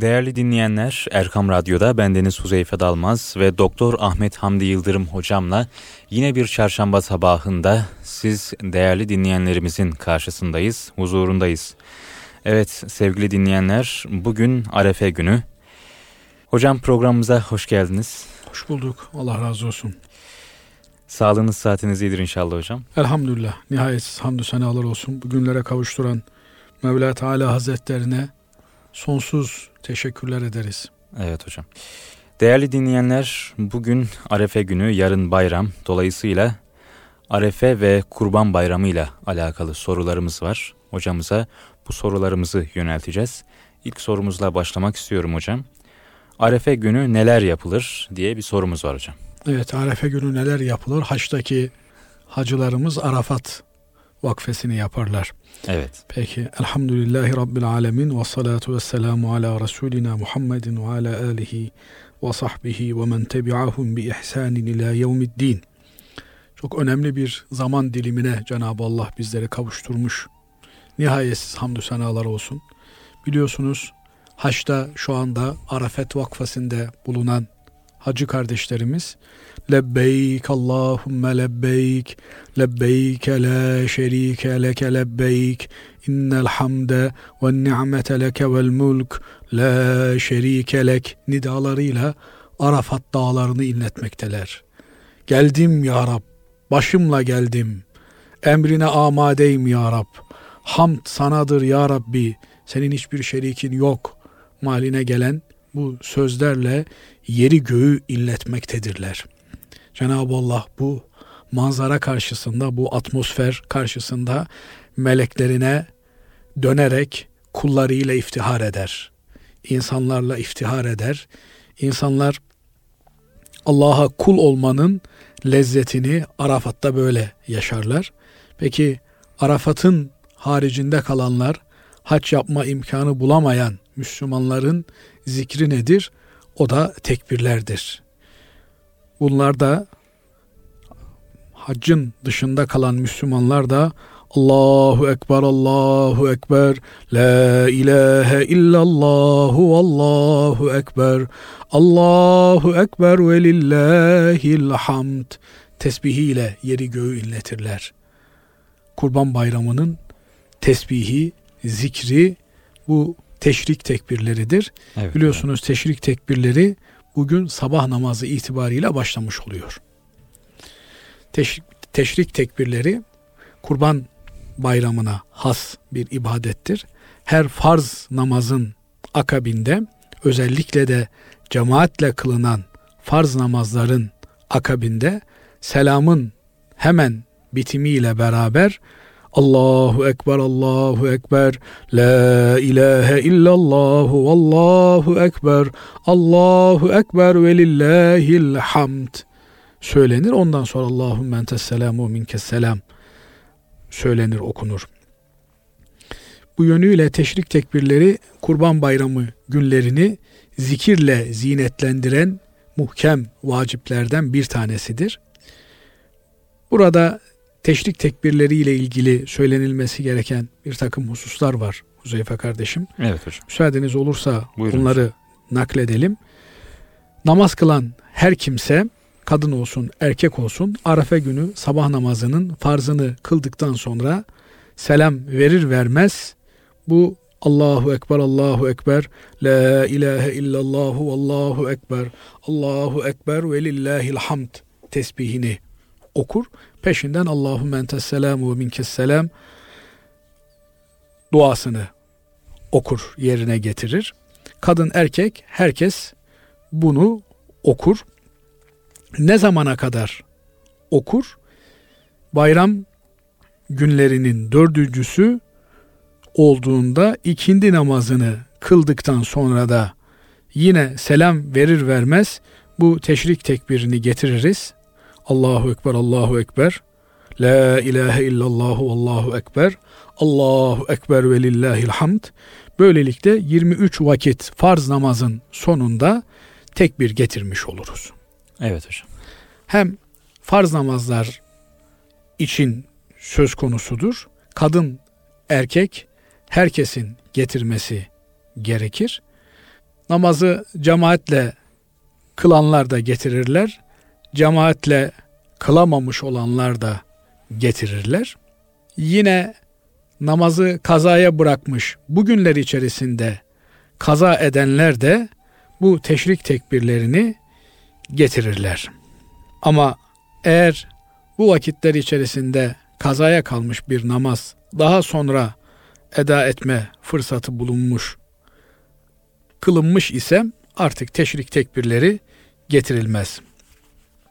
Değerli dinleyenler, Erkam Radyo'da bendeniz Huzeyfe Dalmaz ve Doktor Ahmet Hamdi Yıldırım hocamla yine bir çarşamba sabahında siz değerli dinleyenlerimizin karşısındayız, huzurundayız. Evet sevgili dinleyenler, bugün Arefe günü. Hocam programımıza hoş geldiniz. Hoş bulduk. Allah razı olsun. Sağlığınız saatiniz iyidir inşallah hocam. Elhamdülillah. Nihayetsiz hamdü senalar olsun. Bugünlere kavuşturan Mevla Teala Hazretlerine sonsuz teşekkürler ederiz. Evet hocam. Değerli dinleyenler, bugün Arefe günü, yarın bayram. Dolayısıyla Arefe ve Kurban Bayramı ile alakalı sorularımız var. Hocamıza bu sorularımızı yönelteceğiz. İlk sorumuzla başlamak istiyorum hocam. Arefe günü neler yapılır diye bir sorumuz var hocam. Evet Arefe günü neler yapılır? Haçtaki hacılarımız Arafat vakfesini yaparlar. Evet. Peki elhamdülillahi rabbil alemin ve salatu ve selamu ala Resulina Muhammedin ve ala alihi ve sahbihi ve men tebi'ahum bi ihsanin ila yevmiddin. Çok önemli bir zaman dilimine Cenab-ı Allah bizleri kavuşturmuş. Nihayetsiz hamdü senalar olsun. Biliyorsunuz Haç'ta şu anda Arafet Vakfası'nda bulunan hacı kardeşlerimiz Lebbeyk Allahümme lebbeyk Lebbeyk la şerike leke lebbeyk İnnel hamde ve ni'mete leke vel mulk La şerike lek nidalarıyla Arafat dağlarını inletmekteler. Geldim ya Rab, başımla geldim. Emrine amadeyim ya Rab. Hamd sanadır ya Rabbi. Senin hiçbir şerikin yok. Maline gelen bu sözlerle yeri göğü illetmektedirler. Cenab-ı Allah bu manzara karşısında, bu atmosfer karşısında meleklerine dönerek kullarıyla iftihar eder. İnsanlarla iftihar eder. İnsanlar Allah'a kul olmanın lezzetini Arafat'ta böyle yaşarlar. Peki Arafat'ın haricinde kalanlar hac yapma imkanı bulamayan Müslümanların zikri nedir? O da tekbirlerdir. Bunlar da haccın dışında kalan Müslümanlar da Allahu Ekber, Allahu Ekber, La ilahe illallahu, Allahu Ekber, Allahu Ekber ve lillahil hamd tesbihiyle yeri göğü inletirler. Kurban bayramının tesbihi, zikri bu teşrik tekbirleridir. Evet, Biliyorsunuz evet. teşrik tekbirleri bugün sabah namazı itibariyle başlamış oluyor. Teşrik, teşrik tekbirleri kurban bayramına has bir ibadettir. Her farz namazın akabinde özellikle de cemaatle kılınan farz namazların akabinde selamın hemen bitimiyle beraber Allahu Ekber, Allahu Ekber, La ilahe illallah, Allahu Ekber, Allahu Ekber ve lillahil hamd söylenir. Ondan sonra Allahümme entes selamu minkes selam söylenir, okunur. Bu yönüyle teşrik tekbirleri Kurban Bayramı günlerini zikirle zinetlendiren muhkem vaciplerden bir tanesidir. Burada teşrik tekbirleriyle ilgili söylenilmesi gereken bir takım hususlar var Huzeyfe kardeşim. Evet hocam. Müsaadeniz olursa Buyurun bunları hocam. nakledelim. Namaz kılan her kimse kadın olsun erkek olsun Arafe günü sabah namazının farzını kıldıktan sonra selam verir vermez bu Allahu Ekber, Allahu Ekber, La ilahe illallahu, Allahu Ekber, Allahu Ekber ve lillahil hamd tesbihini okur. Peşinden Allahümme entes selamu ve minkes selam duasını okur, yerine getirir. Kadın erkek herkes bunu okur. Ne zamana kadar okur? Bayram günlerinin dördüncüsü olduğunda ikindi namazını kıldıktan sonra da yine selam verir vermez bu teşrik tekbirini getiririz. Allahu Ekber, Allahu Ekber. La ilahe illallahu, Allahu Ekber. Allahu Ekber ve lillahil hamd. Böylelikle 23 vakit farz namazın sonunda tekbir getirmiş oluruz. Evet hocam. Hem farz namazlar için söz konusudur. Kadın, erkek herkesin getirmesi gerekir. namazı cemaatle kılanlar da getirirler. Cemaatle kılamamış olanlar da getirirler. Yine namazı kazaya bırakmış bugünler içerisinde kaza edenler de bu teşrik tekbirlerini getirirler. Ama eğer bu vakitler içerisinde kazaya kalmış bir namaz daha sonra eda etme fırsatı bulunmuş, kılınmış ise artık teşrik tekbirleri getirilmez.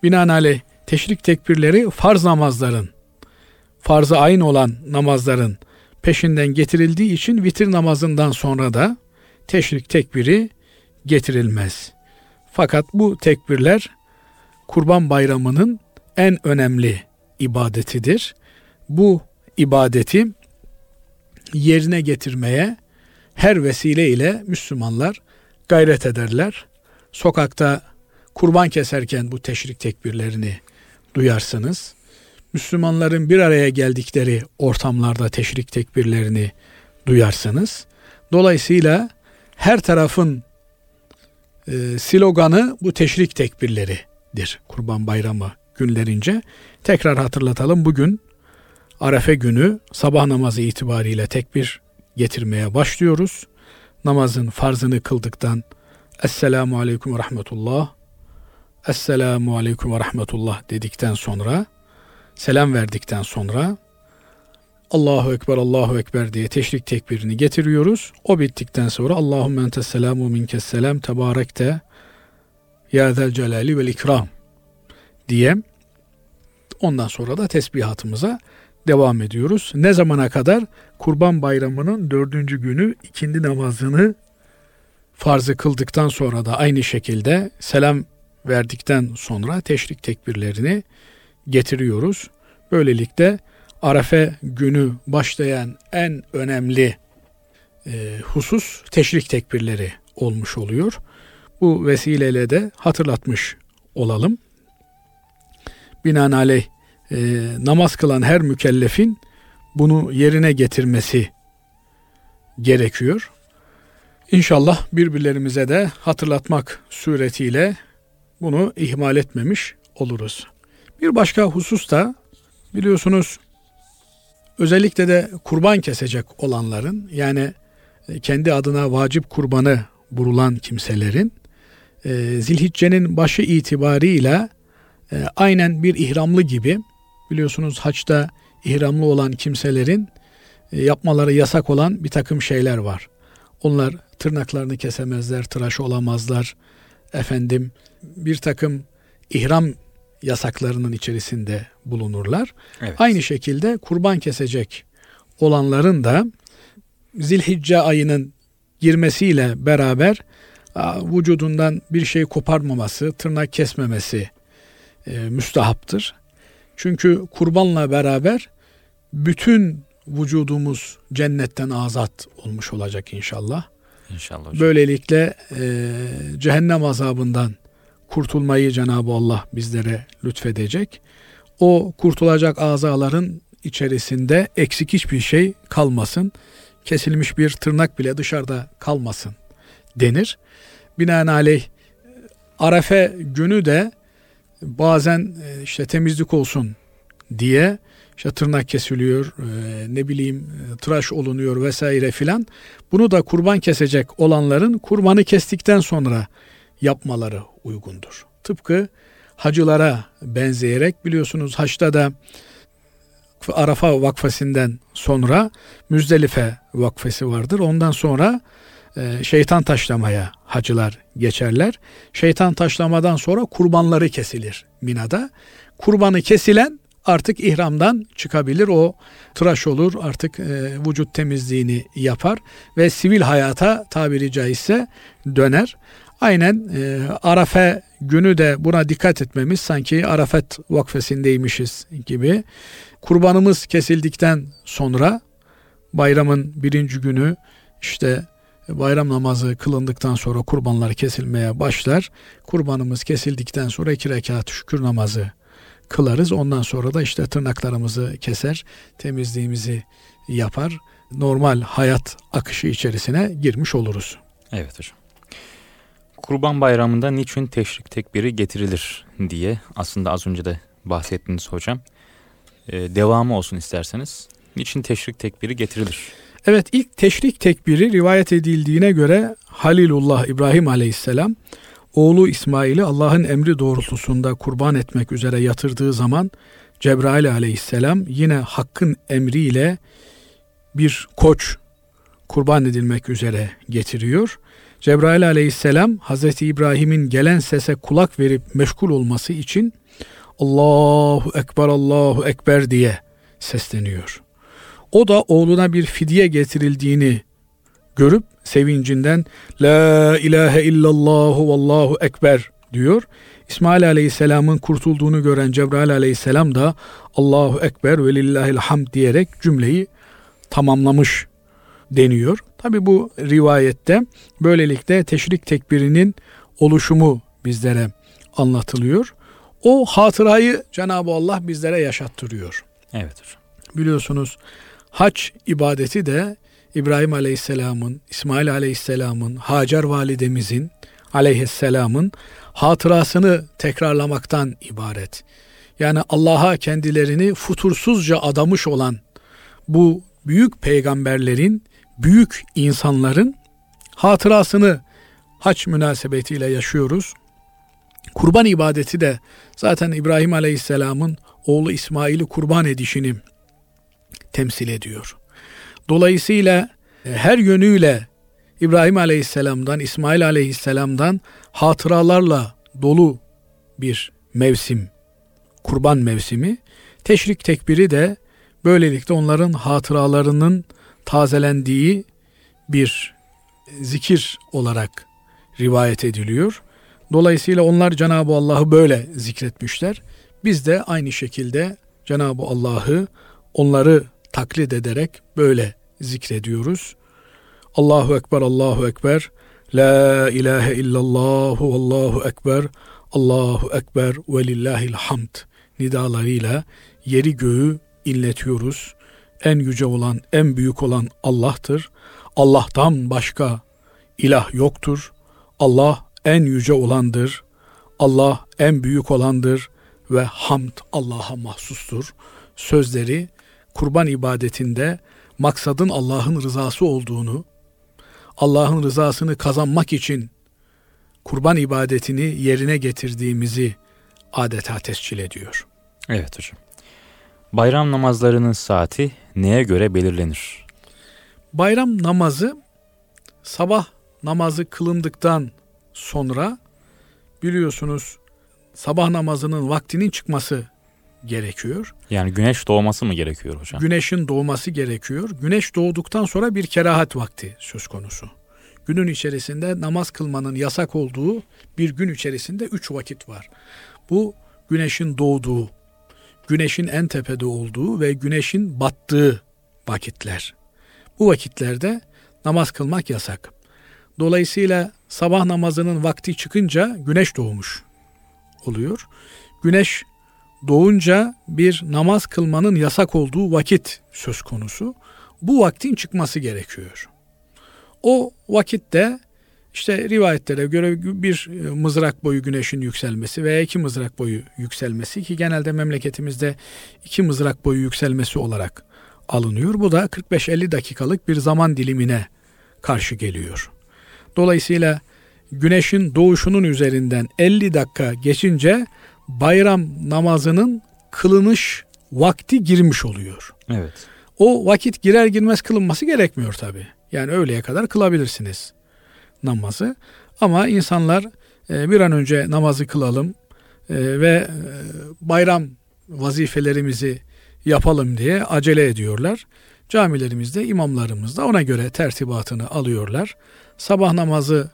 Binaenaleyh teşrik tekbirleri farz namazların, farz-ı ayn olan namazların peşinden getirildiği için vitir namazından sonra da teşrik tekbiri getirilmez. Fakat bu tekbirler Kurban Bayramı'nın en önemli ibadetidir. Bu ibadeti yerine getirmeye her vesile ile Müslümanlar gayret ederler. Sokakta kurban keserken bu teşrik tekbirlerini duyarsınız. Müslümanların bir araya geldikleri ortamlarda teşrik tekbirlerini duyarsınız. Dolayısıyla her tarafın e, sloganı bu teşrik tekbirleridir. Kurban Bayramı günlerince. Tekrar hatırlatalım bugün Arefe günü sabah namazı itibariyle tekbir getirmeye başlıyoruz. Namazın farzını kıldıktan Esselamu Aleyküm ve Rahmetullah Esselamu Aleyküm ve Rahmetullah dedikten sonra selam verdikten sonra Allahu Ekber, Allahu Ekber diye teşrik tekbirini getiriyoruz. O bittikten sonra Allahümme entes selamu minkes selam tebarekte ya zel celali vel ikram diye ondan sonra da tesbihatımıza devam ediyoruz. Ne zamana kadar? Kurban Bayramı'nın dördüncü günü ikindi namazını farzı kıldıktan sonra da aynı şekilde selam verdikten sonra teşrik tekbirlerini getiriyoruz. Böylelikle Arafe günü başlayan en önemli e, husus teşrik tekbirleri olmuş oluyor. Bu vesileyle de hatırlatmış olalım. Binaenaleyh e, namaz kılan her mükellefin bunu yerine getirmesi gerekiyor. İnşallah birbirlerimize de hatırlatmak suretiyle bunu ihmal etmemiş oluruz. Bir başka husus da biliyorsunuz özellikle de kurban kesecek olanların yani e, kendi adına vacip kurbanı burulan kimselerin e, Zilhicce'nin başı itibarıyla e, aynen bir ihramlı gibi biliyorsunuz haçta ihramlı olan kimselerin yapmaları yasak olan bir takım şeyler var. Onlar tırnaklarını kesemezler, tıraş olamazlar. Efendim bir takım ihram yasaklarının içerisinde bulunurlar. Evet. Aynı şekilde kurban kesecek olanların da Zilhicce ayının girmesiyle beraber vücudundan bir şey koparmaması, tırnak kesmemesi e, müstahaptır. Çünkü kurbanla beraber bütün vücudumuz cennetten azat olmuş olacak inşallah. İnşallah. Hocam. Böylelikle e, cehennem azabından kurtulmayı Cenab-ı Allah bizlere lütfedecek. O kurtulacak azaların içerisinde eksik hiçbir şey kalmasın. Kesilmiş bir tırnak bile dışarıda kalmasın denir. Binaenaleyh Arefe günü de bazen e, işte temizlik olsun diye işte tırnak kesiliyor, e, ne bileyim e, tıraş olunuyor vesaire filan. Bunu da kurban kesecek olanların kurbanı kestikten sonra yapmaları uygundur. Tıpkı hacılara benzeyerek biliyorsunuz haçta da Arafa vakfesinden sonra Müzdelife vakfesi vardır. Ondan sonra e, şeytan taşlamaya hacılar geçerler. Şeytan taşlamadan sonra kurbanları kesilir Mina'da. Kurbanı kesilen artık ihramdan çıkabilir. O tıraş olur artık e, vücut temizliğini yapar ve sivil hayata tabiri caizse döner. Aynen e, Arafe günü de buna dikkat etmemiz sanki Arafet vakfesindeymişiz gibi. Kurbanımız kesildikten sonra bayramın birinci günü işte bayram namazı kılındıktan sonra kurbanlar kesilmeye başlar. Kurbanımız kesildikten sonra iki rekat şükür namazı kılarız. Ondan sonra da işte tırnaklarımızı keser, temizliğimizi yapar. Normal hayat akışı içerisine girmiş oluruz. Evet hocam. Kurban Bayramı'nda niçin teşrik tekbiri getirilir diye aslında az önce de bahsettiniz hocam. Ee, devamı olsun isterseniz. Niçin teşrik tekbiri getirilir? Evet ilk teşrik tekbiri rivayet edildiğine göre Halilullah İbrahim aleyhisselam oğlu İsmail'i Allah'ın emri doğrultusunda kurban etmek üzere yatırdığı zaman Cebrail aleyhisselam yine hakkın emriyle bir koç kurban edilmek üzere getiriyor. Cebrail aleyhisselam Hazreti İbrahim'in gelen sese kulak verip meşgul olması için Allahu Ekber Allahu Ekber diye sesleniyor. O da oğluna bir fidye getirildiğini görüp sevincinden La ilahe illallah vallahu ekber diyor. İsmail Aleyhisselam'ın kurtulduğunu gören Cebrail Aleyhisselam da Allahu Ekber ve lillahil diyerek cümleyi tamamlamış deniyor. Tabi bu rivayette böylelikle teşrik tekbirinin oluşumu bizlere anlatılıyor. O hatırayı Cenab-ı Allah bizlere yaşattırıyor. Evet hocam. Biliyorsunuz hac ibadeti de İbrahim Aleyhisselam'ın, İsmail Aleyhisselam'ın, Hacer validemizin aleyhisselamın hatırasını tekrarlamaktan ibaret. Yani Allah'a kendilerini futursuzca adamış olan bu büyük peygamberlerin, büyük insanların hatırasını haç münasebetiyle yaşıyoruz. Kurban ibadeti de zaten İbrahim Aleyhisselam'ın oğlu İsmail'i kurban edişini temsil ediyor. Dolayısıyla e, her yönüyle İbrahim Aleyhisselam'dan, İsmail Aleyhisselam'dan hatıralarla dolu bir mevsim, kurban mevsimi. Teşrik tekbiri de böylelikle onların hatıralarının tazelendiği bir zikir olarak rivayet ediliyor. Dolayısıyla onlar Cenab-ı Allah'ı böyle zikretmişler. Biz de aynı şekilde Cenab-ı Allah'ı onları taklit ederek böyle zikrediyoruz. Allahu Ekber, Allahu Ekber, La ilahe illallah, Allahu Ekber, Allahu Ekber ve lillahil hamd nidalarıyla yeri göğü inletiyoruz. En yüce olan, en büyük olan Allah'tır. Allah'tan başka ilah yoktur. Allah en yüce olandır. Allah en büyük olandır ve hamd Allah'a mahsustur. Sözleri kurban ibadetinde maksadın Allah'ın rızası olduğunu, Allah'ın rızasını kazanmak için kurban ibadetini yerine getirdiğimizi adeta tescil ediyor. Evet hocam. Bayram namazlarının saati neye göre belirlenir? Bayram namazı sabah namazı kılındıktan sonra biliyorsunuz sabah namazının vaktinin çıkması gerekiyor. Yani güneş doğması mı gerekiyor hocam? Güneşin doğması gerekiyor. Güneş doğduktan sonra bir kerahat vakti söz konusu. Günün içerisinde namaz kılmanın yasak olduğu bir gün içerisinde üç vakit var. Bu güneşin doğduğu, güneşin en tepede olduğu ve güneşin battığı vakitler. Bu vakitlerde namaz kılmak yasak. Dolayısıyla sabah namazının vakti çıkınca güneş doğmuş oluyor. Güneş doğunca bir namaz kılmanın yasak olduğu vakit söz konusu. Bu vaktin çıkması gerekiyor. O vakitte işte rivayetlere göre bir e, mızrak boyu güneşin yükselmesi veya iki mızrak boyu yükselmesi ki genelde memleketimizde iki mızrak boyu yükselmesi olarak alınıyor. Bu da 45-50 dakikalık bir zaman dilimine karşı geliyor. Dolayısıyla güneşin doğuşunun üzerinden 50 dakika geçince bayram namazının kılınış vakti girmiş oluyor. Evet. O vakit girer girmez kılınması gerekmiyor tabi. Yani öğleye kadar kılabilirsiniz namazı. Ama insanlar e, bir an önce namazı kılalım e, ve e, bayram vazifelerimizi yapalım diye acele ediyorlar. Camilerimizde imamlarımız da ona göre tertibatını alıyorlar. Sabah namazı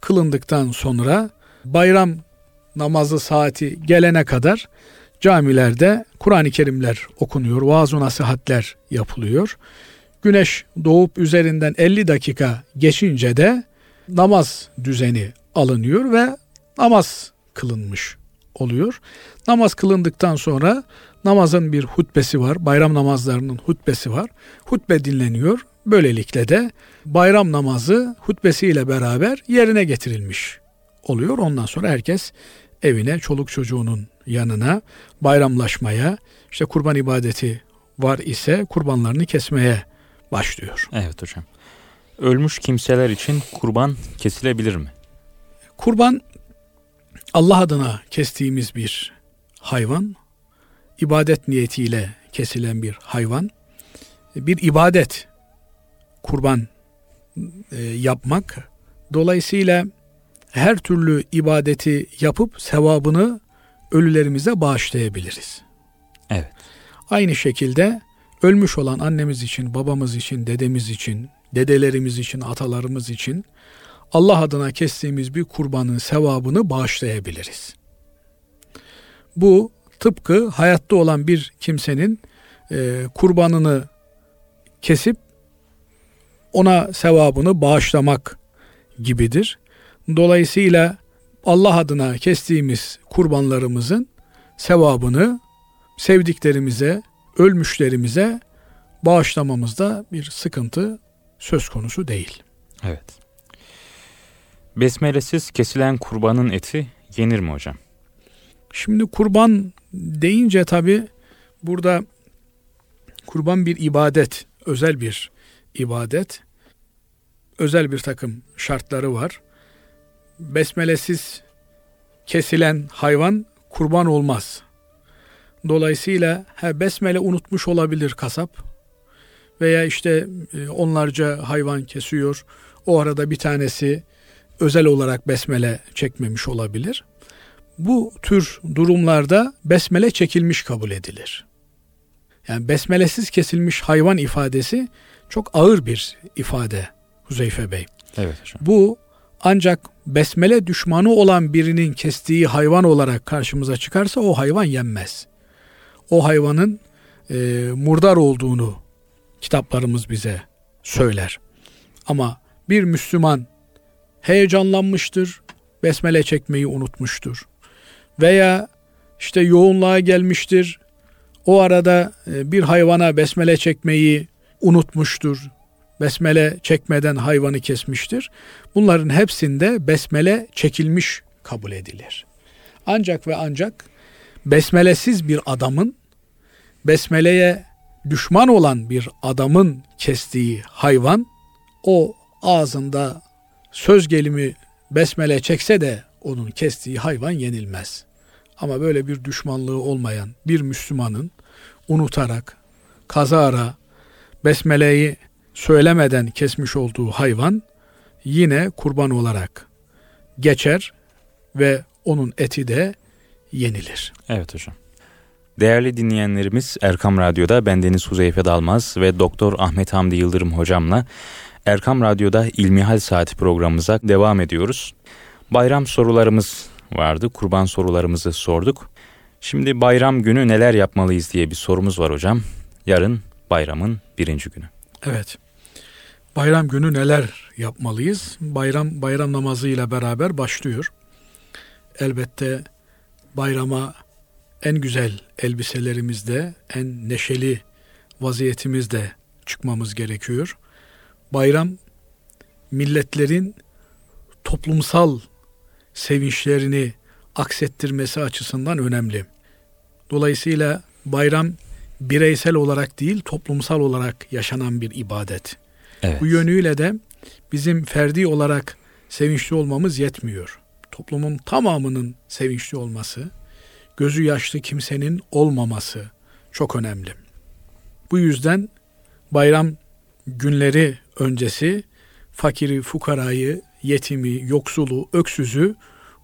kılındıktan sonra bayram namazı saati gelene kadar camilerde Kur'an-ı Kerimler okunuyor, vaaz nasihatler yapılıyor. Güneş doğup üzerinden 50 dakika geçince de namaz düzeni alınıyor ve namaz kılınmış oluyor. Namaz kılındıktan sonra namazın bir hutbesi var. Bayram namazlarının hutbesi var. Hutbe dinleniyor. Böylelikle de bayram namazı hutbesiyle beraber yerine getirilmiş oluyor. Ondan sonra herkes evine, çoluk çocuğunun yanına bayramlaşmaya, işte kurban ibadeti var ise kurbanlarını kesmeye başlıyor. Evet hocam. Ölmüş kimseler için kurban kesilebilir mi? Kurban Allah adına kestiğimiz bir hayvan, ibadet niyetiyle kesilen bir hayvan, bir ibadet kurban e, yapmak. Dolayısıyla her türlü ibadeti yapıp sevabını ölülerimize bağışlayabiliriz. Evet. Aynı şekilde ölmüş olan annemiz için, babamız için, dedemiz için, dedelerimiz için, atalarımız için Allah adına kestiğimiz bir kurbanın sevabını bağışlayabiliriz. Bu tıpkı hayatta olan bir kimsenin e, kurbanını kesip ona sevabını bağışlamak gibidir. Dolayısıyla Allah adına kestiğimiz kurbanlarımızın sevabını sevdiklerimize, ölmüşlerimize bağışlamamızda bir sıkıntı söz konusu değil. Evet. Besmelesiz kesilen kurbanın eti yenir mi hocam? Şimdi kurban deyince tabi burada kurban bir ibadet, özel bir ibadet. Özel bir takım şartları var. Besmelesiz kesilen hayvan kurban olmaz. Dolayısıyla he, besmele unutmuş olabilir kasap veya işte e, onlarca hayvan kesiyor. O arada bir tanesi özel olarak besmele çekmemiş olabilir. Bu tür durumlarda besmele çekilmiş kabul edilir. Yani besmelesiz kesilmiş hayvan ifadesi çok ağır bir ifade Huzeyfe Bey. Evet hocam. Bu ancak besmele düşmanı olan birinin kestiği hayvan olarak karşımıza çıkarsa o hayvan yenmez. O hayvanın e, murdar olduğunu kitaplarımız bize söyler. Ama bir Müslüman heyecanlanmıştır, besmele çekmeyi unutmuştur. Veya işte yoğunluğa gelmiştir, o arada e, bir hayvana besmele çekmeyi unutmuştur. Besmele çekmeden hayvanı kesmiştir. Bunların hepsinde besmele çekilmiş kabul edilir. Ancak ve ancak besmelesiz bir adamın besmeleye düşman olan bir adamın kestiği hayvan o ağzında söz gelimi besmele çekse de onun kestiği hayvan yenilmez. Ama böyle bir düşmanlığı olmayan bir Müslümanın unutarak kazara besmeleyi söylemeden kesmiş olduğu hayvan yine kurban olarak geçer ve onun eti de yenilir. Evet hocam. Değerli dinleyenlerimiz Erkam Radyo'da bendeniz Huzeyfe Dalmaz ve Doktor Ahmet Hamdi Yıldırım hocamla Erkam Radyo'da İlmihal Saati programımıza devam ediyoruz. Bayram sorularımız vardı. Kurban sorularımızı sorduk. Şimdi bayram günü neler yapmalıyız diye bir sorumuz var hocam. Yarın bayramın birinci günü. Evet. Bayram günü neler yapmalıyız? Bayram bayram namazıyla beraber başlıyor. Elbette bayrama en güzel elbiselerimizde, en neşeli vaziyetimizde çıkmamız gerekiyor. Bayram milletlerin toplumsal sevinçlerini aksettirmesi açısından önemli. Dolayısıyla bayram bireysel olarak değil toplumsal olarak yaşanan bir ibadet. Evet. Bu yönüyle de bizim ferdi olarak sevinçli olmamız yetmiyor. Toplumun tamamının sevinçli olması, gözü yaşlı kimsenin olmaması çok önemli. Bu yüzden bayram günleri öncesi fakiri, fukarayı, yetimi, yoksulu, öksüzü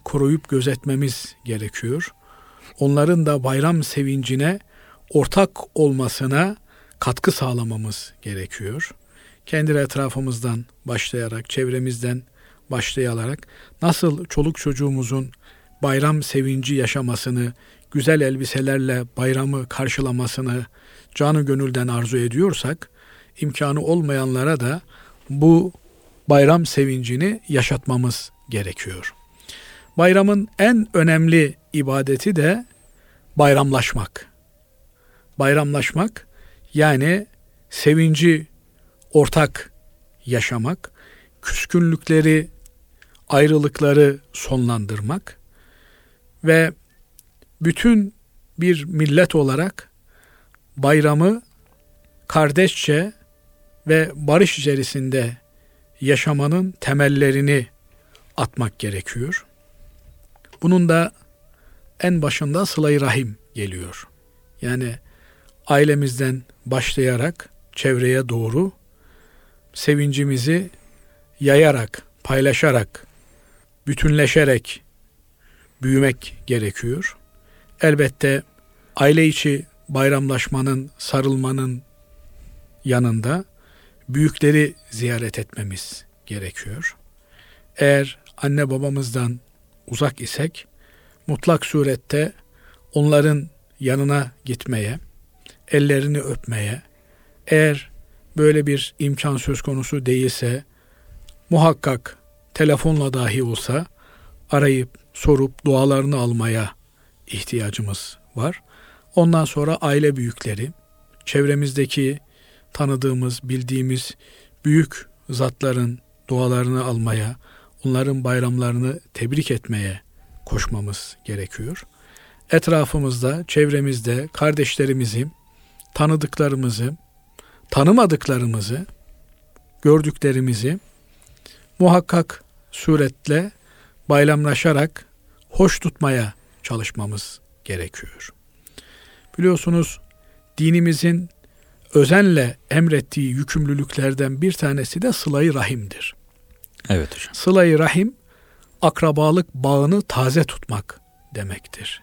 koruyup gözetmemiz gerekiyor. Onların da bayram sevincine ortak olmasına katkı sağlamamız gerekiyor. Kendi etrafımızdan başlayarak, çevremizden başlayarak nasıl çoluk çocuğumuzun bayram sevinci yaşamasını, güzel elbiselerle bayramı karşılamasını canı gönülden arzu ediyorsak, imkanı olmayanlara da bu bayram sevincini yaşatmamız gerekiyor. Bayramın en önemli ibadeti de bayramlaşmak. Bayramlaşmak yani sevinci ortak yaşamak, küskünlükleri, ayrılıkları sonlandırmak ve bütün bir millet olarak bayramı kardeşçe ve barış içerisinde yaşamanın temellerini atmak gerekiyor. Bunun da en başında sıla rahim geliyor. Yani ailemizden başlayarak çevreye doğru sevincimizi yayarak, paylaşarak, bütünleşerek büyümek gerekiyor. Elbette aile içi bayramlaşmanın, sarılmanın yanında büyükleri ziyaret etmemiz gerekiyor. Eğer anne babamızdan uzak isek mutlak surette onların yanına gitmeye, ellerini öpmeye, eğer böyle bir imkan söz konusu değilse muhakkak telefonla dahi olsa arayıp sorup dualarını almaya ihtiyacımız var. Ondan sonra aile büyükleri, çevremizdeki tanıdığımız, bildiğimiz büyük zatların dualarını almaya, onların bayramlarını tebrik etmeye koşmamız gerekiyor. Etrafımızda, çevremizde kardeşlerimizi, tanıdıklarımızı, tanımadıklarımızı, gördüklerimizi muhakkak suretle bayramlaşarak hoş tutmaya çalışmamız gerekiyor. Biliyorsunuz dinimizin özenle emrettiği yükümlülüklerden bir tanesi de sılayı rahimdir. Evet hocam. Sılayı rahim akrabalık bağını taze tutmak demektir.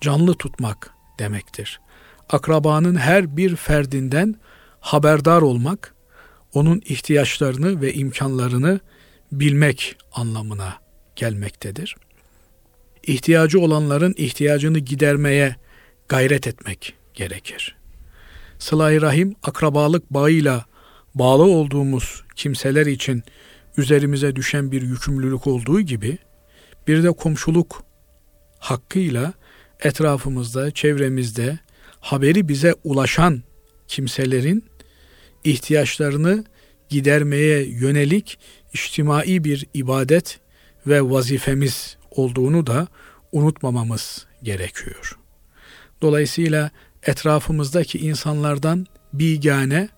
Canlı tutmak demektir. Akrabanın her bir ferdinden haberdar olmak, onun ihtiyaçlarını ve imkanlarını bilmek anlamına gelmektedir. İhtiyacı olanların ihtiyacını gidermeye gayret etmek gerekir. Sıla-i Rahim akrabalık bağıyla bağlı olduğumuz kimseler için üzerimize düşen bir yükümlülük olduğu gibi bir de komşuluk hakkıyla etrafımızda, çevremizde haberi bize ulaşan kimselerin ihtiyaçlarını gidermeye yönelik içtimai bir ibadet ve vazifemiz olduğunu da unutmamamız gerekiyor. Dolayısıyla etrafımızdaki insanlardan bigane,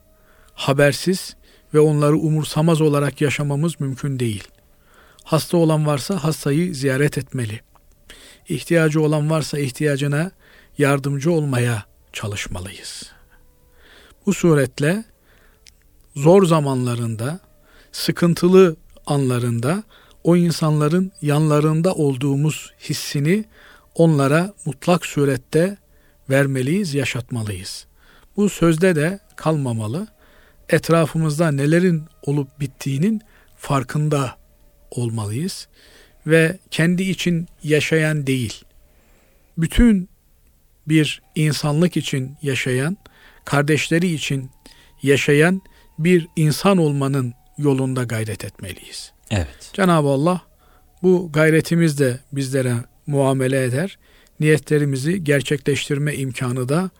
habersiz ve onları umursamaz olarak yaşamamız mümkün değil. Hasta olan varsa hastayı ziyaret etmeli. İhtiyacı olan varsa ihtiyacına yardımcı olmaya çalışmalıyız. Bu suretle zor zamanlarında, sıkıntılı anlarında o insanların yanlarında olduğumuz hissini onlara mutlak surette vermeliyiz, yaşatmalıyız. Bu sözde de kalmamalı. Etrafımızda nelerin olup bittiğinin farkında olmalıyız ve kendi için yaşayan değil, bütün bir insanlık için yaşayan, kardeşleri için yaşayan bir insan olmanın yolunda gayret etmeliyiz. Evet. Cenab-ı Allah bu gayretimizde bizlere muamele eder. Niyetlerimizi gerçekleştirme imkanı da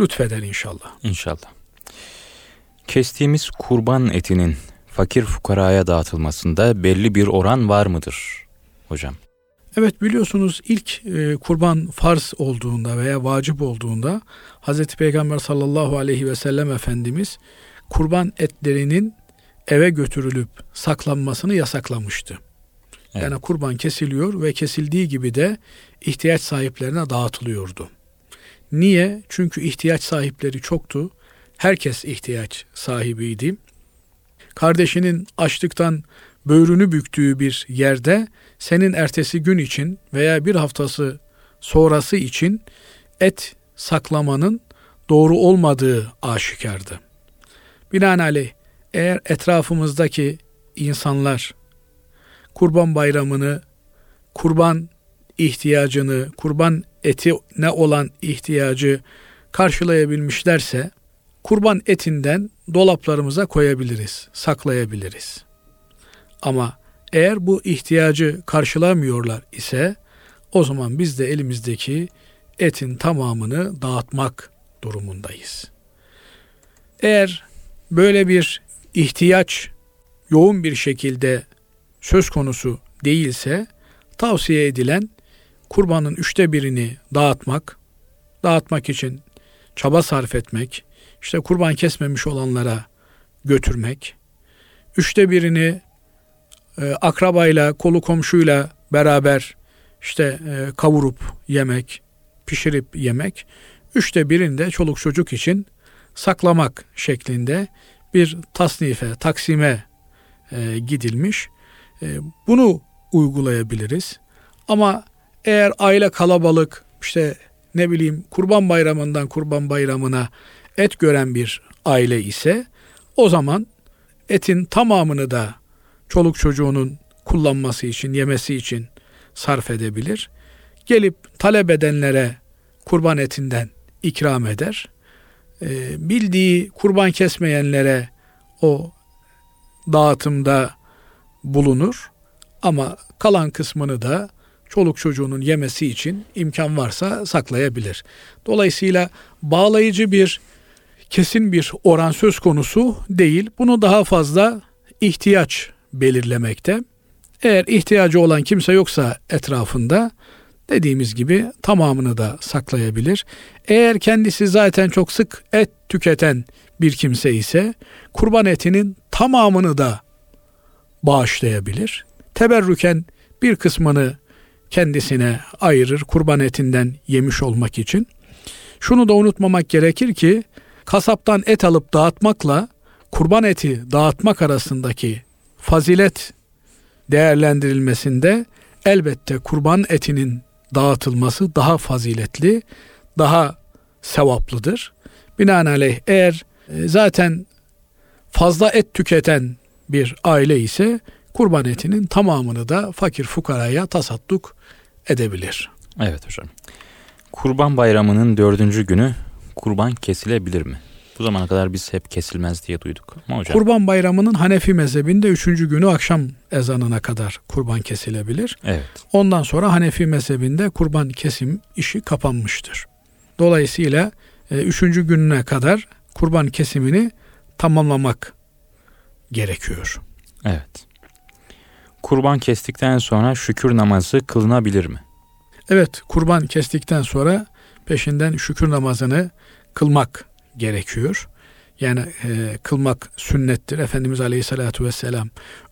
lütfeder inşallah. İnşallah. Kestiğimiz kurban etinin fakir fukaraya dağıtılmasında belli bir oran var mıdır hocam? Evet biliyorsunuz ilk e, kurban farz olduğunda veya vacip olduğunda Hazreti Peygamber sallallahu aleyhi ve sellem Efendimiz kurban etlerinin eve götürülüp saklanmasını yasaklamıştı. Evet. Yani kurban kesiliyor ve kesildiği gibi de ihtiyaç sahiplerine dağıtılıyordu. Niye? Çünkü ihtiyaç sahipleri çoktu. Herkes ihtiyaç sahibiydi. Kardeşinin açlıktan böğrünü büktüğü bir yerde senin ertesi gün için veya bir haftası sonrası için et saklamanın doğru olmadığı aşikardı. Binaenaleyh eğer etrafımızdaki insanlar kurban bayramını, kurban ihtiyacını, kurban eti ne olan ihtiyacı karşılayabilmişlerse kurban etinden dolaplarımıza koyabiliriz, saklayabiliriz. Ama eğer bu ihtiyacı karşılamıyorlar ise o zaman biz de elimizdeki etin tamamını dağıtmak durumundayız. Eğer böyle bir ihtiyaç yoğun bir şekilde söz konusu değilse tavsiye edilen kurbanın üçte birini dağıtmak, dağıtmak için çaba sarf etmek, işte kurban kesmemiş olanlara götürmek, üçte birini e, akrabayla, kolu komşuyla beraber işte e, kavurup yemek, pişirip yemek, üçte birinde çoluk çocuk için saklamak şeklinde bir tasnife, taksime e, gidilmiş. E, bunu uygulayabiliriz. Ama eğer aile kalabalık işte ne bileyim kurban bayramından kurban bayramına et gören bir aile ise o zaman etin tamamını da çoluk çocuğunun kullanması için, yemesi için sarf edebilir. Gelip talep edenlere kurban etinden ikram eder. Ee, bildiği kurban kesmeyenlere o dağıtımda bulunur. Ama kalan kısmını da çoluk çocuğunun yemesi için imkan varsa saklayabilir. Dolayısıyla bağlayıcı bir kesin bir oran söz konusu değil. Bunu daha fazla ihtiyaç belirlemekte. Eğer ihtiyacı olan kimse yoksa etrafında dediğimiz gibi tamamını da saklayabilir. Eğer kendisi zaten çok sık et tüketen bir kimse ise kurban etinin tamamını da bağışlayabilir. Teberrüken bir kısmını kendisine ayırır kurban etinden yemiş olmak için. Şunu da unutmamak gerekir ki kasaptan et alıp dağıtmakla kurban eti dağıtmak arasındaki fazilet değerlendirilmesinde elbette kurban etinin dağıtılması daha faziletli, daha sevaplıdır. Binaenaleyh eğer e, zaten fazla et tüketen bir aile ise kurban etinin tamamını da fakir fukaraya tasadduk edebilir. Evet hocam. Kurban bayramının dördüncü günü kurban kesilebilir mi? Bu zamana kadar biz hep kesilmez diye duyduk. Ama hocam... Kurban bayramının Hanefi mezhebinde üçüncü günü akşam ezanına kadar kurban kesilebilir. Evet. Ondan sonra Hanefi mezhebinde kurban kesim işi kapanmıştır. Dolayısıyla e, üçüncü gününe kadar kurban kesimini tamamlamak gerekiyor. Evet. Kurban kestikten sonra şükür namazı kılınabilir mi? Evet, kurban kestikten sonra peşinden şükür namazını kılmak gerekiyor. Yani e, kılmak sünnettir. Efendimiz Aleyhisselatü Vesselam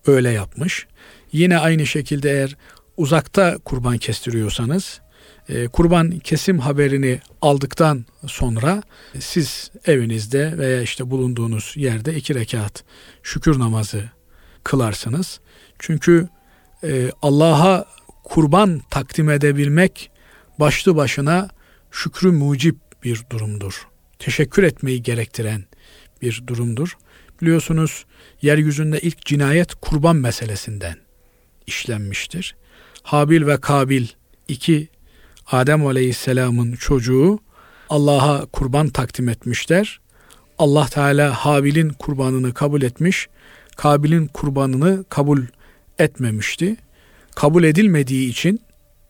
öyle yapmış. Yine aynı şekilde eğer uzakta kurban kestiriyorsanız e, kurban kesim haberini aldıktan sonra siz evinizde veya işte bulunduğunuz yerde iki rekat şükür namazı kılarsınız. Çünkü e, Allah'a kurban takdim edebilmek başlı başına şükrü mucip bir durumdur. Teşekkür etmeyi gerektiren bir durumdur. Biliyorsunuz yeryüzünde ilk cinayet kurban meselesinden işlenmiştir. Habil ve Kabil iki Adem Aleyhisselam'ın çocuğu Allah'a kurban takdim etmişler. Allah Teala Habil'in kurbanını kabul etmiş, Kabil'in kurbanını kabul etmemişti. Kabul edilmediği için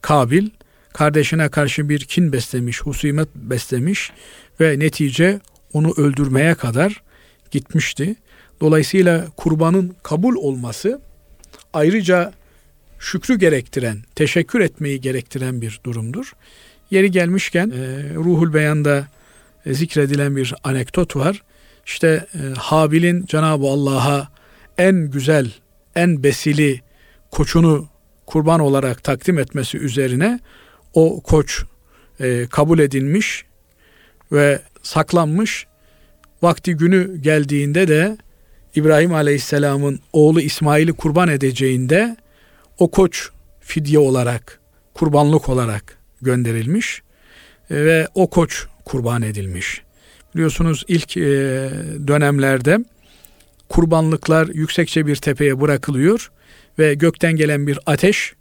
Kabil kardeşine karşı bir kin beslemiş, husumet beslemiş ve netice onu öldürmeye kadar gitmişti. Dolayısıyla kurbanın kabul olması ayrıca şükrü gerektiren, teşekkür etmeyi gerektiren bir durumdur. Yeri gelmişken e, Ruhul Beyan'da e, zikredilen bir anekdot var. İşte e, Habil'in Cenab-ı Allah'a en güzel, en besili koçunu kurban olarak takdim etmesi üzerine o koç e, kabul edilmiş ve saklanmış. Vakti günü geldiğinde de İbrahim Aleyhisselam'ın oğlu İsmail'i kurban edeceğinde o koç fidye olarak, kurbanlık olarak gönderilmiş ve o koç kurban edilmiş. Biliyorsunuz ilk e, dönemlerde kurbanlıklar yüksekçe bir tepeye bırakılıyor ve gökten gelen bir ateş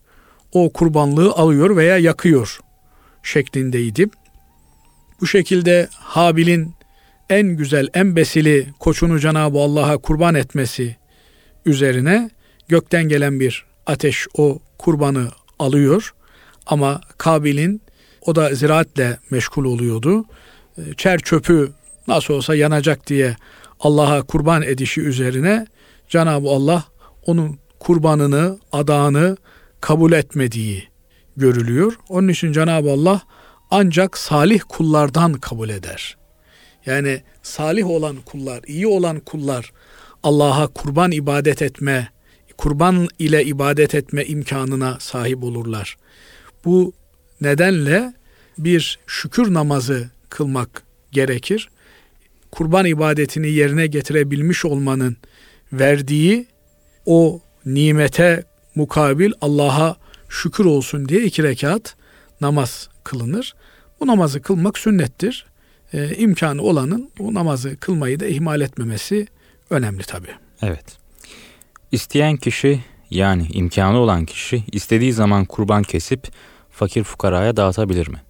o kurbanlığı alıyor veya yakıyor şeklindeydi. Bu şekilde Habil'in en güzel, en besili koçunu Cenab-ı Allah'a kurban etmesi üzerine gökten gelen bir ateş o kurbanı alıyor. Ama Kabil'in o da ziraatle meşgul oluyordu. Çer çöpü nasıl olsa yanacak diye Allah'a kurban edişi üzerine Cenab-ı Allah onun kurbanını, adağını kabul etmediği görülüyor. Onun için Cenab-ı Allah ancak salih kullardan kabul eder. Yani salih olan kullar, iyi olan kullar Allah'a kurban ibadet etme, kurban ile ibadet etme imkanına sahip olurlar. Bu nedenle bir şükür namazı kılmak gerekir. Kurban ibadetini yerine getirebilmiş olmanın verdiği o nimete mukabil Allah'a şükür olsun diye iki rekat namaz kılınır. Bu namazı kılmak sünnettir. Ee, imkanı olanın bu namazı kılmayı da ihmal etmemesi önemli tabi. Evet. İsteyen kişi yani imkanı olan kişi istediği zaman kurban kesip fakir fukaraya dağıtabilir mi?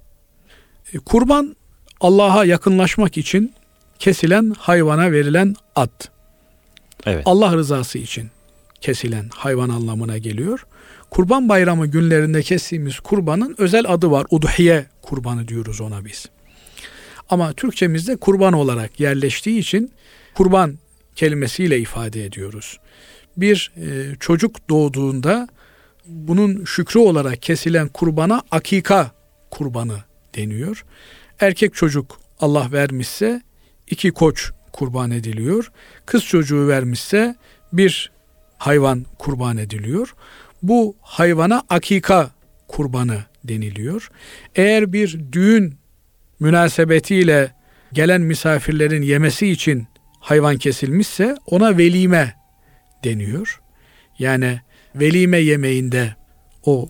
E, kurban Allah'a yakınlaşmak için kesilen hayvana verilen ad. Evet. Allah rızası için kesilen hayvan anlamına geliyor. Kurban bayramı günlerinde kestiğimiz kurbanın özel adı var. Udhiye kurbanı diyoruz ona biz. Ama Türkçemizde kurban olarak yerleştiği için kurban kelimesiyle ifade ediyoruz. Bir e, çocuk doğduğunda bunun şükrü olarak kesilen kurbana akika kurbanı deniyor. Erkek çocuk Allah vermişse iki koç kurban ediliyor. Kız çocuğu vermişse bir hayvan kurban ediliyor. Bu hayvana akika kurbanı deniliyor. Eğer bir düğün münasebetiyle gelen misafirlerin yemesi için hayvan kesilmişse ona velime deniyor. Yani velime yemeğinde o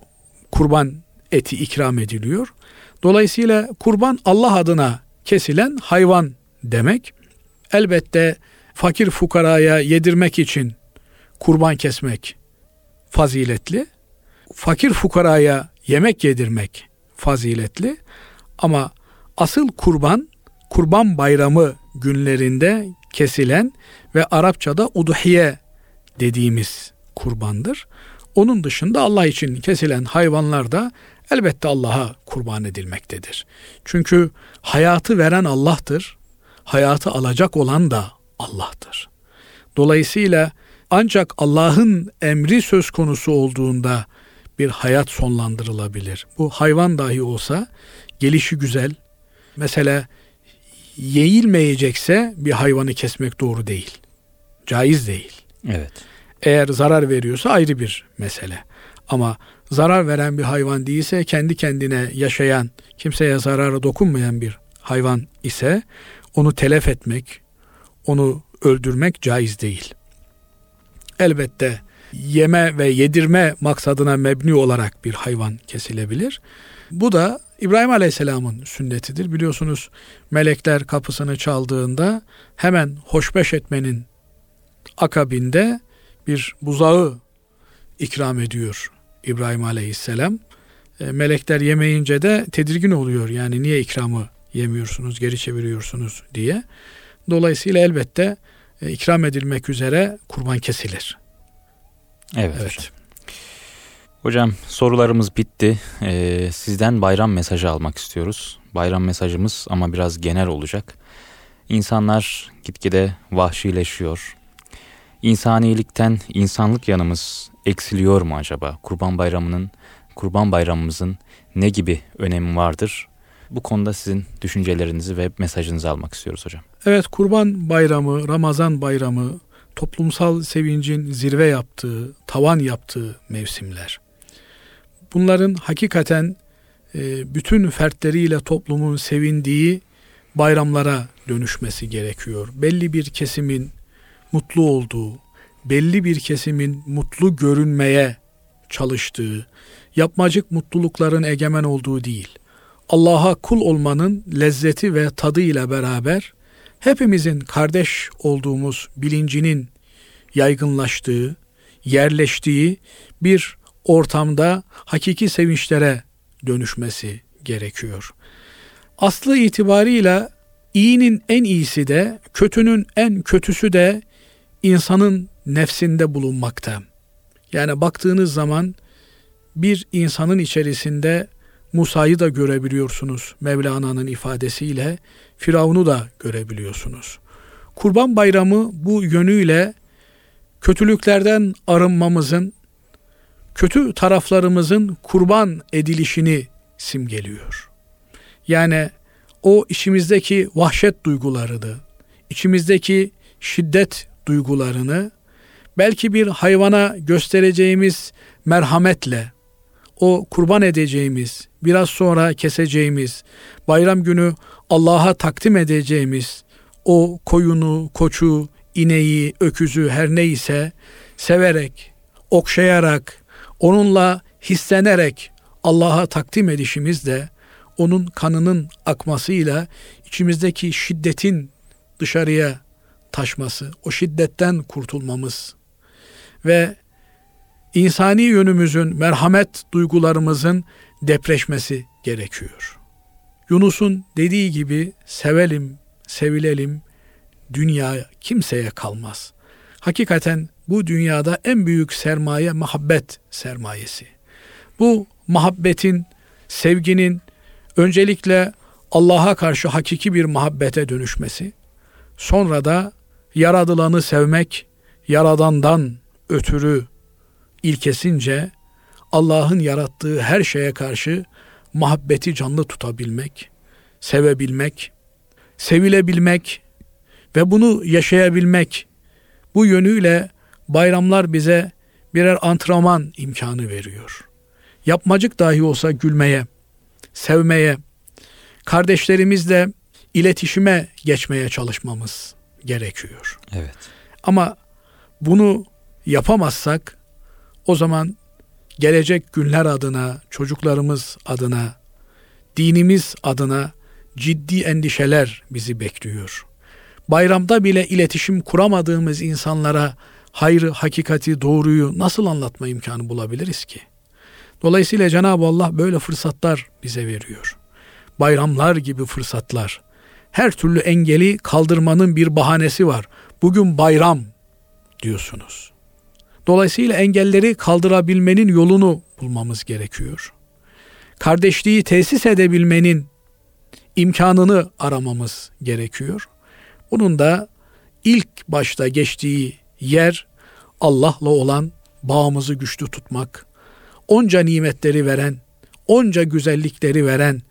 kurban eti ikram ediliyor. Dolayısıyla kurban Allah adına kesilen hayvan demek. Elbette fakir fukaraya yedirmek için kurban kesmek faziletli. Fakir fukaraya yemek yedirmek faziletli. Ama asıl kurban kurban bayramı günlerinde kesilen ve Arapçada udhiye dediğimiz kurbandır. Onun dışında Allah için kesilen hayvanlar da elbette Allah'a kurban edilmektedir. Çünkü hayatı veren Allah'tır. Hayatı alacak olan da Allah'tır. Dolayısıyla ancak Allah'ın emri söz konusu olduğunda bir hayat sonlandırılabilir. Bu hayvan dahi olsa gelişi güzel. Mesela yeğilmeyecekse bir hayvanı kesmek doğru değil. Caiz değil. Evet. Eğer zarar veriyorsa ayrı bir mesele. Ama zarar veren bir hayvan değilse kendi kendine yaşayan, kimseye zararı dokunmayan bir hayvan ise onu telef etmek, onu öldürmek caiz değil. Elbette yeme ve yedirme maksadına mebni olarak bir hayvan kesilebilir. Bu da İbrahim Aleyhisselam'ın sünnetidir. Biliyorsunuz melekler kapısını çaldığında hemen hoşbeş etmenin akabinde bir buzağı ikram ediyor İbrahim Aleyhisselam. E, melekler yemeyince de tedirgin oluyor. Yani niye ikramı yemiyorsunuz, geri çeviriyorsunuz diye. Dolayısıyla elbette e, ikram edilmek üzere kurban kesilir. Evet. evet. Hocam sorularımız bitti. Ee, sizden bayram mesajı almak istiyoruz. Bayram mesajımız ama biraz genel olacak. İnsanlar gitgide vahşileşiyor. İnsanilikten insanlık yanımız eksiliyor mu acaba? Kurban Bayramı'nın, Kurban Bayramımızın ne gibi önemi vardır? Bu konuda sizin düşüncelerinizi ve mesajınızı almak istiyoruz hocam. Evet Kurban Bayramı, Ramazan Bayramı toplumsal sevincin zirve yaptığı, tavan yaptığı mevsimler. Bunların hakikaten e, bütün fertleriyle toplumun sevindiği bayramlara dönüşmesi gerekiyor. Belli bir kesimin mutlu olduğu, belli bir kesimin mutlu görünmeye çalıştığı, yapmacık mutlulukların egemen olduğu değil. Allah'a kul olmanın lezzeti ve tadı ile beraber hepimizin kardeş olduğumuz bilincinin yaygınlaştığı, yerleştiği bir ortamda hakiki sevinçlere dönüşmesi gerekiyor. Aslı itibarıyla iyinin en iyisi de, kötünün en kötüsü de insanın nefsinde bulunmakta. Yani baktığınız zaman bir insanın içerisinde Musa'yı da görebiliyorsunuz Mevlana'nın ifadesiyle, Firavun'u da görebiliyorsunuz. Kurban Bayramı bu yönüyle kötülüklerden arınmamızın, kötü taraflarımızın kurban edilişini simgeliyor. Yani o içimizdeki vahşet duygularını, içimizdeki şiddet duygularını belki bir hayvana göstereceğimiz merhametle o kurban edeceğimiz, biraz sonra keseceğimiz, bayram günü Allah'a takdim edeceğimiz o koyunu, koçu, ineği, öküzü her neyse severek, okşayarak, onunla hislenerek Allah'a takdim edişimiz de onun kanının akmasıyla içimizdeki şiddetin dışarıya taşması, o şiddetten kurtulmamız ve insani yönümüzün, merhamet duygularımızın depreşmesi gerekiyor. Yunus'un dediği gibi sevelim, sevilelim, dünya kimseye kalmaz. Hakikaten bu dünyada en büyük sermaye muhabbet sermayesi. Bu muhabbetin, sevginin öncelikle Allah'a karşı hakiki bir muhabbete dönüşmesi, sonra da yaradılanı sevmek, yaradandan ötürü ilkesince Allah'ın yarattığı her şeye karşı muhabbeti canlı tutabilmek, sevebilmek, sevilebilmek ve bunu yaşayabilmek bu yönüyle bayramlar bize birer antrenman imkanı veriyor. Yapmacık dahi olsa gülmeye, sevmeye, kardeşlerimizle iletişime geçmeye çalışmamız gerekiyor. Evet. Ama bunu yapamazsak o zaman gelecek günler adına, çocuklarımız adına, dinimiz adına ciddi endişeler bizi bekliyor. Bayramda bile iletişim kuramadığımız insanlara hayrı, hakikati, doğruyu nasıl anlatma imkanı bulabiliriz ki? Dolayısıyla Cenab-ı Allah böyle fırsatlar bize veriyor. Bayramlar gibi fırsatlar. Her türlü engeli kaldırmanın bir bahanesi var. Bugün bayram diyorsunuz. Dolayısıyla engelleri kaldırabilmenin yolunu bulmamız gerekiyor. Kardeşliği tesis edebilmenin imkanını aramamız gerekiyor. Bunun da ilk başta geçtiği yer Allah'la olan bağımızı güçlü tutmak, onca nimetleri veren, onca güzellikleri veren,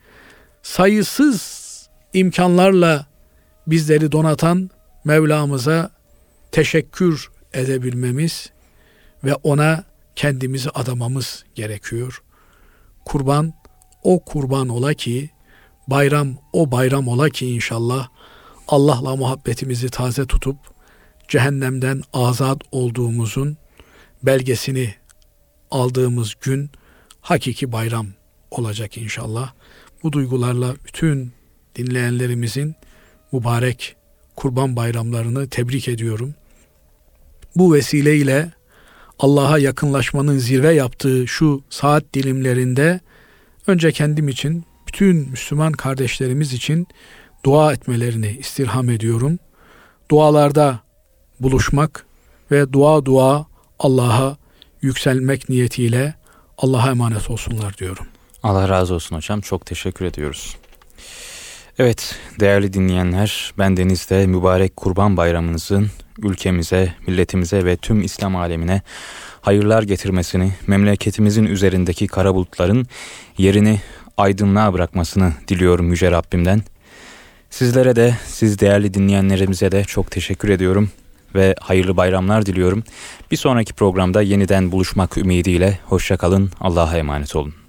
sayısız imkanlarla bizleri donatan Mevlamıza teşekkür edebilmemiz ve ona kendimizi adamamız gerekiyor. Kurban o kurban ola ki, bayram o bayram ola ki inşallah Allah'la muhabbetimizi taze tutup cehennemden azat olduğumuzun belgesini aldığımız gün hakiki bayram olacak inşallah. Bu duygularla bütün dinleyenlerimizin mübarek kurban bayramlarını tebrik ediyorum. Bu vesileyle Allah'a yakınlaşmanın zirve yaptığı şu saat dilimlerinde önce kendim için, bütün Müslüman kardeşlerimiz için dua etmelerini istirham ediyorum. Dualarda buluşmak ve dua dua Allah'a yükselmek niyetiyle Allah'a emanet olsunlar diyorum. Allah razı olsun hocam. Çok teşekkür ediyoruz. Evet değerli dinleyenler bendeniz de mübarek kurban bayramınızın ülkemize, milletimize ve tüm İslam alemine hayırlar getirmesini, memleketimizin üzerindeki kara bulutların yerini aydınlığa bırakmasını diliyorum Yüce Rabbimden. Sizlere de, siz değerli dinleyenlerimize de çok teşekkür ediyorum ve hayırlı bayramlar diliyorum. Bir sonraki programda yeniden buluşmak ümidiyle hoşçakalın, Allah'a emanet olun.